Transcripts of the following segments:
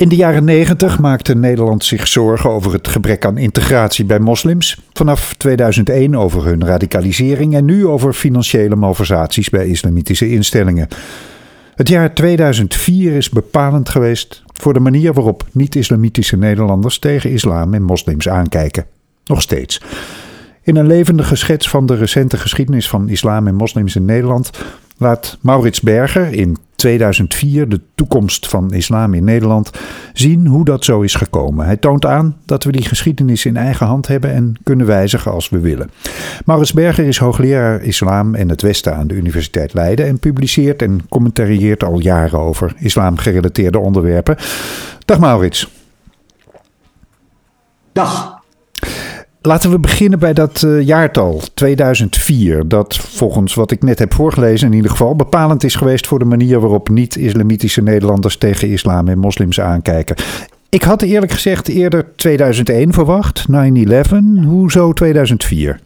In de jaren 90 maakte Nederland zich zorgen over het gebrek aan integratie bij moslims. Vanaf 2001 over hun radicalisering en nu over financiële malversaties bij islamitische instellingen. Het jaar 2004 is bepalend geweest voor de manier waarop niet-islamitische Nederlanders tegen islam en moslims aankijken. Nog steeds. In een levendige schets van de recente geschiedenis van islam en moslims in Nederland laat Maurits Berger in 2004 de toekomst van islam in Nederland zien hoe dat zo is gekomen. Hij toont aan dat we die geschiedenis in eigen hand hebben en kunnen wijzigen als we willen. Maurits Berger is hoogleraar islam en het Westen aan de Universiteit Leiden en publiceert en commentarieert al jaren over islamgerelateerde onderwerpen. Dag Maurits. Dag. Laten we beginnen bij dat uh, jaartal 2004, dat volgens wat ik net heb voorgelezen in ieder geval bepalend is geweest voor de manier waarop niet-islamitische Nederlanders tegen islam en moslims aankijken. Ik had eerlijk gezegd eerder 2001 verwacht, 9-11. Hoezo 2004?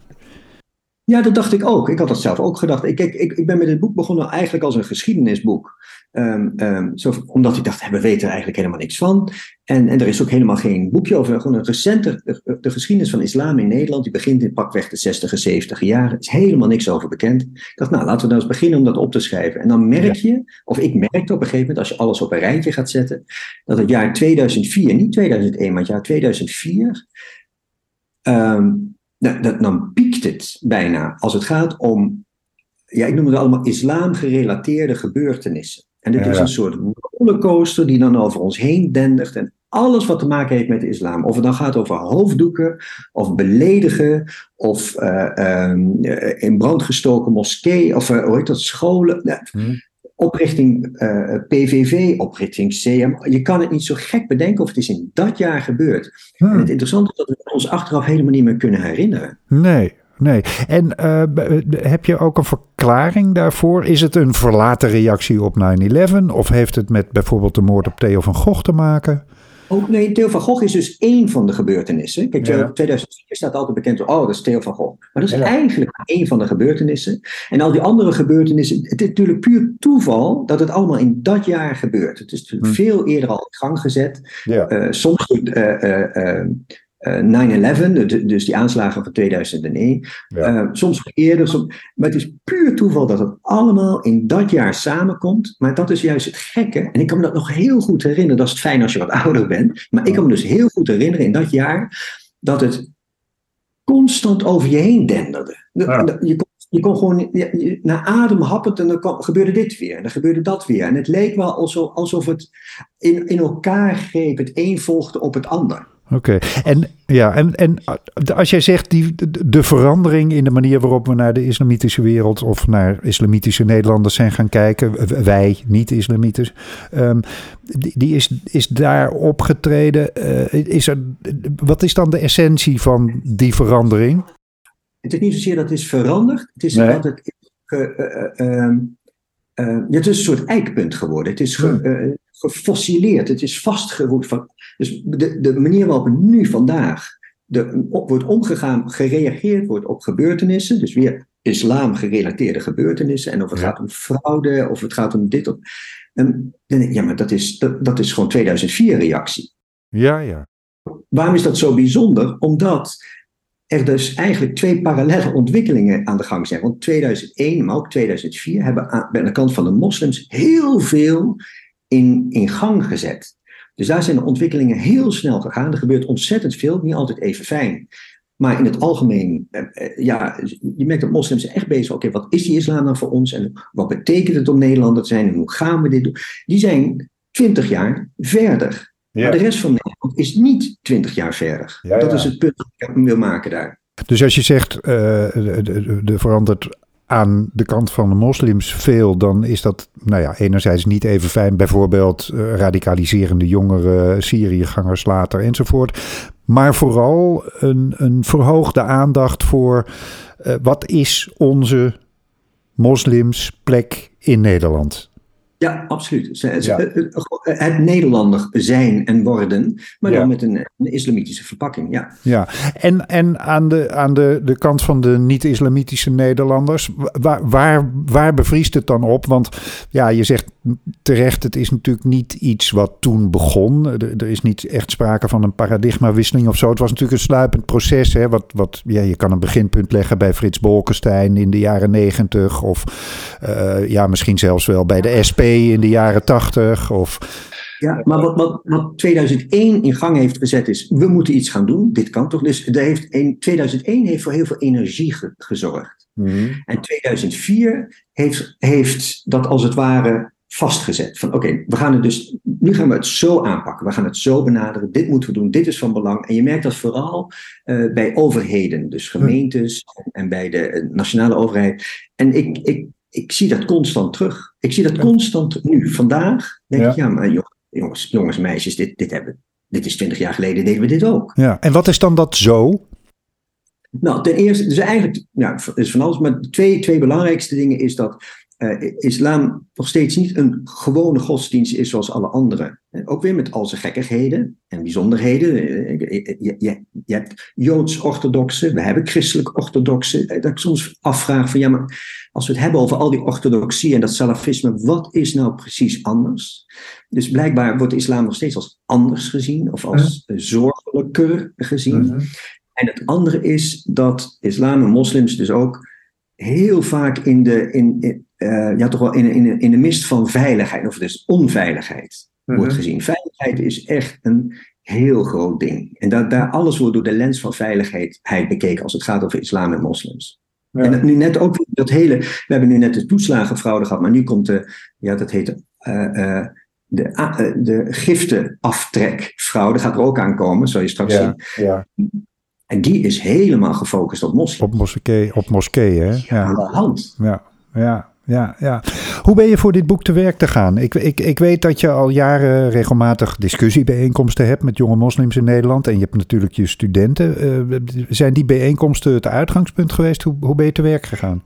Ja, dat dacht ik ook. Ik had dat zelf ook gedacht. Ik, ik, ik ben met dit boek begonnen eigenlijk als een geschiedenisboek. Um, um, zo, omdat ik dacht, we weten er eigenlijk helemaal niks van. En, en er is ook helemaal geen boekje over. Gewoon een recente, de, de, geschiedenis van islam in Nederland, die begint in pakweg de 60 en 70 jaren. Er is helemaal niks over bekend. Ik dacht, nou, laten we nou eens beginnen om dat op te schrijven. En dan merk je, of ik merkte op een gegeven moment, als je alles op een rijtje gaat zetten, dat het jaar 2004, niet 2001, maar het jaar 2004, um, dan, dan piekt het bijna als het gaat om, ja, ik noem het allemaal islam-gerelateerde gebeurtenissen. En dit is een soort rollercoaster die dan over ons heen dendert. En alles wat te maken heeft met de islam. Of het dan gaat over hoofddoeken, of beledigen, of uh, um, in brand gestoken moskee, of uh, hoe heet dat, scholen. Hmm. Oprichting uh, PVV, oprichting CM. Je kan het niet zo gek bedenken of het is in dat jaar gebeurd. Hmm. En het interessante is dat we ons achteraf helemaal niet meer kunnen herinneren. Nee, Nee. En uh, heb je ook een verklaring daarvoor? Is het een verlaten reactie op 9-11? Of heeft het met bijvoorbeeld de moord op Theo van Gogh te maken? Ook, nee, Theo van Gogh is dus één van de gebeurtenissen. Kijk, ja. 2004 staat altijd bekend, oh, dat is Theo van Gogh. Maar dat is ja. eigenlijk één van de gebeurtenissen. En al die andere gebeurtenissen, het is natuurlijk puur toeval dat het allemaal in dat jaar gebeurt. Het is natuurlijk hm. veel eerder al in gang gezet. Ja. Uh, soms doet uh, 9-11, dus die aanslagen van 2001. Ja. Uh, soms eerder, soms, maar het is puur toeval dat het allemaal in dat jaar samenkomt. Maar dat is juist het gekke. En ik kan me dat nog heel goed herinneren. Dat is het fijn als je wat ouder bent. Maar ik kan me dus heel goed herinneren in dat jaar dat het constant over je heen denderde. Ja. Je, kon, je kon gewoon je, naar adem happen en dan gebeurde dit weer en dan gebeurde dat weer. En het leek wel alsof, alsof het in, in elkaar greep. Het een volgde op het ander. Oké, en, ja, en, en als jij zegt die, de, verandering in de manier waarop we naar de islamitische wereld of naar islamitische Nederlanders zijn gaan kijken, wij niet-islamitisch, um, die, die, is, is daar opgetreden. Uh, is er, wat is dan de essentie van die verandering? Het is niet zozeer dat het is veranderd, het is nee. dat het. Uh, uh, uh, het is een soort eikpunt geworden. Het is ge, gefossileerd. Het is vastgeroet. Van, dus de, de manier waarop nu vandaag de, op, wordt omgegaan, gereageerd wordt op gebeurtenissen. Dus weer islam gerelateerde gebeurtenissen. En of het ja. gaat om fraude, of het gaat om dit. Of, en, ja, maar dat is, dat, dat is gewoon 2004 reactie. Ja, ja. Waarom is dat zo bijzonder? Omdat er dus eigenlijk twee parallele ontwikkelingen aan de gang zijn. Want 2001, maar ook 2004 hebben aan, de kant van de moslims heel veel in, in gang gezet. Dus daar zijn de ontwikkelingen heel snel gegaan. Er gebeurt ontzettend veel, niet altijd even fijn. Maar in het algemeen, eh, eh, ja, je merkt dat moslims echt bezig zijn. Oké, wat is die islam dan voor ons? En wat betekent het om Nederlander te zijn? En hoe gaan we dit doen? Die zijn twintig jaar verder. Ja. Maar de rest van Nederland is niet twintig jaar verder. Ja, dat ja. is het punt dat ik wil maken daar. Dus als je zegt, uh, er verandert aan de kant van de moslims veel, dan is dat nou ja, enerzijds niet even fijn. Bijvoorbeeld uh, radicaliserende jongeren, Syriëgangers later enzovoort. Maar vooral een, een verhoogde aandacht voor uh, wat is onze moslims plek in Nederland. Ja, absoluut. Het Nederlander zijn en worden, maar dan met een, een, islamitische verpakking. Ja, ja. en, en aan, de, aan de, de kant van de niet-islamitische Nederlanders, waar, waar, waar bevriest het dan op? Want ja, je zegt terecht, het is natuurlijk niet iets wat toen begon. Er, er is niet echt sprake van een paradigmawisseling of zo. Het was natuurlijk een sluipend proces. Hè, wat, wat, ja, je kan een beginpunt leggen bij Frits Bolkestein in de jaren negentig. Of uh, ja, misschien zelfs wel bij de SP in de jaren tachtig. Of... Ja, maar wat, wat, wat 2001 in gang heeft gezet is, we moeten iets gaan doen. Dit kan toch? Dus er heeft in 2001 heeft voor heel veel energie gezorgd. Mhm. En 2004 heeft, heeft dat als het ware vastgezet. Van oké, we gaan het dus, nu gaan we het zo aanpakken. We gaan het zo benaderen. Dit moeten we doen. Dit is van belang. En je merkt dat vooral uh, bij overheden, dus gemeentes en bij de eh, nationale overheid. En ik, ik, ik zie dat constant terug. Ik zie dat constant nu. Vandaag denk ja. ik, ja, maar jongens, jongens, meisjes, dit, dit hebben dit is twintig jaar geleden deden we dit ook. Ja, en wat is dan dat zo? Nou, ten eerste, dus eigenlijk, ja, is van alles, maar twee, twee belangrijkste dingen is dat uh, islam nog steeds niet een gewone godsdienst is zoals alle andere. Ook weer met al zijn gekkigheden en bijzonderheden. Je, je, je hebt Joods-orthodoxe, we hebben christelijk-orthodoxe. Dat ik soms afvraag van ja, maar als we het hebben over al die orthodoxie en dat salafisme, wat is nou precies anders? Dus blijkbaar wordt de islam nog steeds als anders gezien of als zorgelijker gezien. Mhm. En het andere is dat islam en moslims dus ook heel vaak in de, in, in uh, ja, toch wel in, in, in de mist van veiligheid, of dus onveiligheid, wordt mhm. gezien. Veiligheid is echt een heel groot ding. En dat, daar alles wordt door de lens van veiligheid bekeken als het gaat over islam en moslims. En nu net ook dat hele, we hebben nu net de toeslagenfraude gehad, maar nu komt de, ja, dat heet uh, uh, de, uh, de giftenaftrekfraude, gaat er ook aankomen, zal je straks ja, zien. Ja. En die is helemaal gefocust op moslims. Op moskee, op moskee hè? Ja. Aan de hand. Ja, ja ja, ja. Hoe ben je voor dit boek te werk te gaan? Ik, ik, ik weet dat je al jaren regelmatig discussiebijeenkomsten hebt met jonge moslims in Nederland. En je hebt natuurlijk je studenten. Uh, zijn die bijeenkomsten het uitgangspunt geweest? Hoe, hoe ben je te werk gegaan?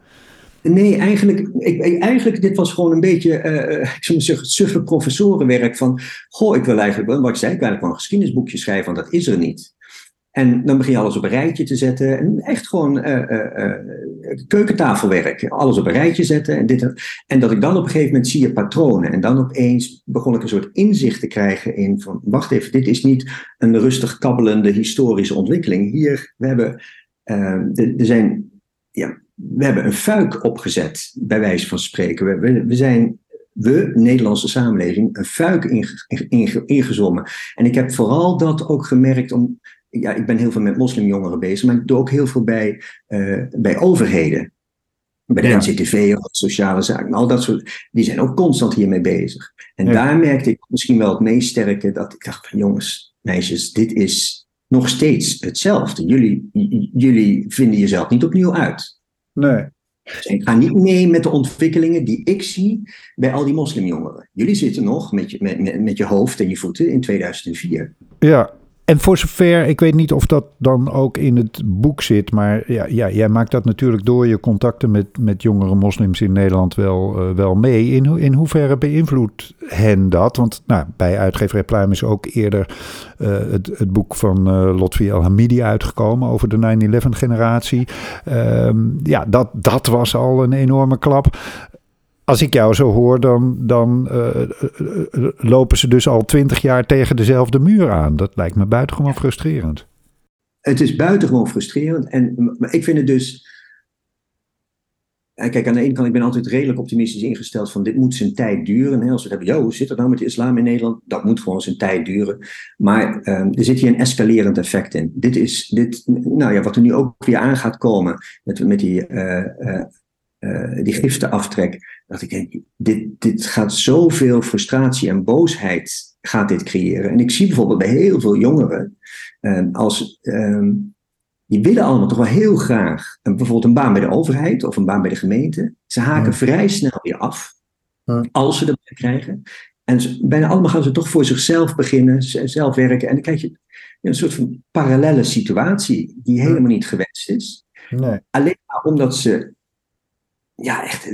Nee, eigenlijk, ik, eigenlijk, dit was gewoon een beetje, uh, ik zou zeggen, suffe professorenwerk van, goh, ik wil eigenlijk, wat ik zei, ik wil eigenlijk wel een geschiedenisboekje schrijven, want dat is er niet. En dan begin je alles op een rijtje te zetten. En echt gewoon uh, uh, keukentafelwerk. Alles op een rijtje zetten. En, dit, en dat ik dan op een gegeven moment zie je patronen. En dan opeens begon ik een soort inzicht te krijgen in van... Wacht even, dit is niet een rustig kabbelende historische ontwikkeling. Hier, we hebben... er zijn... Ja, we hebben een fuik opgezet, bij wijze van spreken. We, we, we zijn we, Nederlandse samenleving, een fuik ingezommen. En ik heb vooral dat ook gemerkt om, ja, ik ben heel veel met moslimjongeren bezig, maar ik doe ook heel veel bij, uh, bij overheden. Bij de NCTV of sociale zaken, al dat soort. Die zijn ook constant hiermee bezig. En daar merkte ik misschien wel het meest sterke dat ik dacht van jongens, meisjes, dit is nog steeds hetzelfde. Jullie, jullie vinden jezelf niet opnieuw uit. Nee. Dus ik ga niet mee met de ontwikkelingen die ik zie bij al die moslimjongeren. Jullie zitten nog met je, met, met je hoofd en je voeten in 2004. Ja, en voor zover, ik weet niet of dat dan ook in het boek zit, maar ja, ja jij maakt dat natuurlijk door je contacten met, met jongere moslims in Nederland wel, uh, wel mee. In, in hoeverre beïnvloedt hen dat? Want nou, bij uitgeverij Pluim is ook eerder uh, het, het boek van uh, Lotfi El-Hamidi uitgekomen over de 9-11 generatie. Uh, ja, dat, dat was al een enorme klap als ik jou zo hoor, dan, dan uh, lopen ze dus al twintig jaar tegen dezelfde muur aan. Dat lijkt me buitengewoon frustrerend. Het is buitengewoon frustrerend. En maar ik vind het dus. Kijk, aan de ene kant, ik ben altijd redelijk optimistisch ingesteld van dit moet zijn tijd duren. Hè? Als we hebben, hoe zit het nou met de islam in Nederland? Dat moet gewoon zijn tijd duren. Maar um, er zit hier een escalerend effect in. Dit is, dit, nou ja, wat er nu ook weer aan gaat komen met, met die, uh, uh, uh, die giftenaftrek dacht ik, dit, dit gaat zoveel frustratie en boosheid gaat dit creëren. En ik zie bijvoorbeeld bij heel veel jongeren, eh, als, uh, die willen allemaal toch wel heel graag een, bijvoorbeeld een baan bij de overheid of een baan bij de gemeente. Ze haken vrij snel weer af, als ze dat krijgen. En bijna allemaal gaan ze toch voor zichzelf beginnen, zelf werken. En dan krijg je een soort van parallele situatie die helemaal niet gewenst is. Nee. Alleen maar omdat ze ja, echt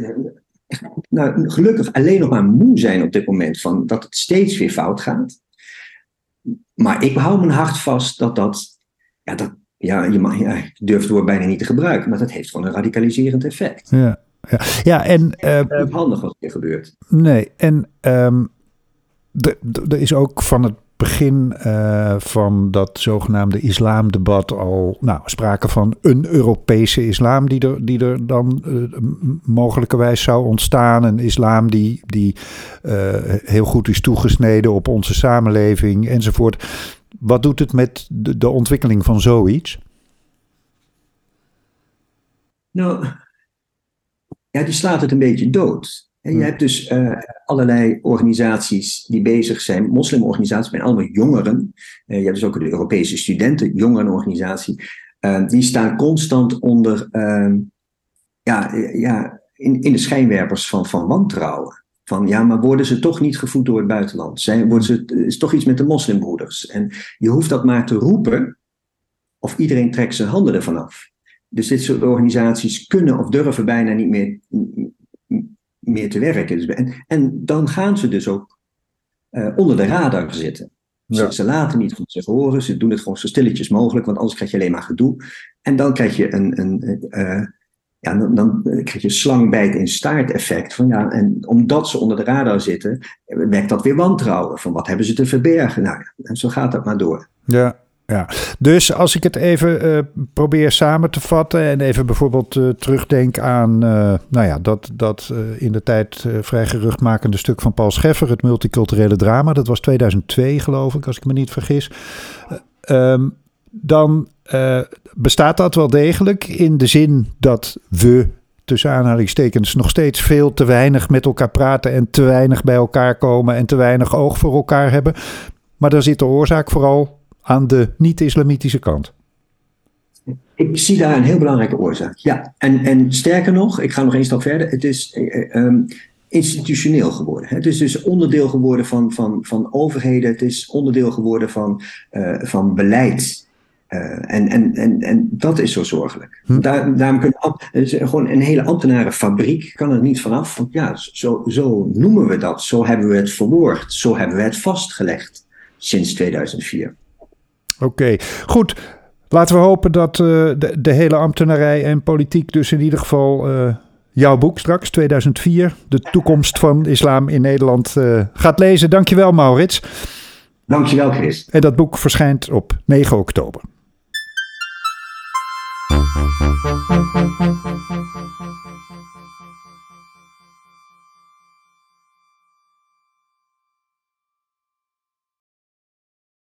nou, gelukkig alleen nog maar moe zijn op dit moment van dat het steeds weer fout gaat. Maar ik hou mijn hart vast dat dat, ja, dat ja, je, mag, ja, je durft het woord bijna niet te gebruiken, maar dat heeft gewoon een radicaliserend effect. Ja, ja. ja en. Uh, handig wat er gebeurt. Nee, en um, er is ook van het begin uh, van dat zogenaamde islamdebat al nou, sprake van een Europese islam die er, die er dan uh, mogelijkerwijs zou ontstaan. Een islam die, die uh, heel goed is toegesneden op onze samenleving enzovoort. Wat doet het met de, ontwikkeling van zoiets? Nou, ja, die slaat het een beetje dood. En je hebt dus uh, allerlei organisaties die bezig zijn, moslimorganisaties, met allemaal jongeren. Uh, je hebt dus ook de Europese Studenten Jongerenorganisatie. Uh, die staan constant onder, ehm, ja, ja in, in de schijnwerpers van, van wantrouwen. Van ja, maar worden ze toch niet gevoed door het buitenland? Zijn, worden ze, is toch iets met de moslimbroeders? En je hoeft dat maar te roepen, of iedereen trekt zijn handen ervan af. Dus dit soort organisaties kunnen of durven bijna niet meer, meer te werken. Dus en, en dan gaan ze dus ook uh, onder de radar zitten. Ze, ze, laten niet van zich horen, ze doen het gewoon zo stilletjes mogelijk, want anders krijg je alleen maar gedoe. En dan krijg je een, een uh, ja, dan, dan, krijg je slangbijt in staart effect. Van, ja, en omdat ze onder de radar zitten, wekt dat weer wantrouwen. Van wat hebben ze te verbergen? Nou, en zo gaat dat maar door. Ja, ja, dus als ik het even uh, probeer samen te vatten en even bijvoorbeeld uh, terugdenk aan, uh, nou ja, dat, dat in de tijd vrij geruchtmakende stuk van Paul Scheffer, het multiculturele drama, dat was 2002 geloof ik, als ik me niet vergis. Um, dan bestaat dat wel degelijk in de zin dat we tussen aanhalingstekens nog steeds veel te weinig met elkaar praten en te weinig bij elkaar komen en te weinig oog voor elkaar hebben. Maar daar zit de oorzaak vooral aan de niet-islamitische kant? Ik zie daar een heel belangrijke oorzaak. Ja, en, en sterker nog, ik ga nog één stap verder. Het is uh, institutioneel geworden. Het is dus onderdeel geworden van, van, van overheden. Het is onderdeel geworden van, uh, van beleid. Uh, en, en, en, en dat is zo zorgelijk. Hm. Daar, daarom kunnen gewoon een hele ambtenarenfabriek kan er niet vanaf. Want ja, zo, zo noemen we dat. Zo hebben we het verwoord. Zo hebben we het vastgelegd sinds 2004. Oké, goed. Laten we hopen dat uh, de, de, hele ambtenarij en politiek dus in ieder geval uh, jouw boek straks, 2004, De toekomst van islam in Nederland, uh, gaat lezen. Dankjewel Maurits. Dankjewel Chris. En dat boek verschijnt op 9 oktober.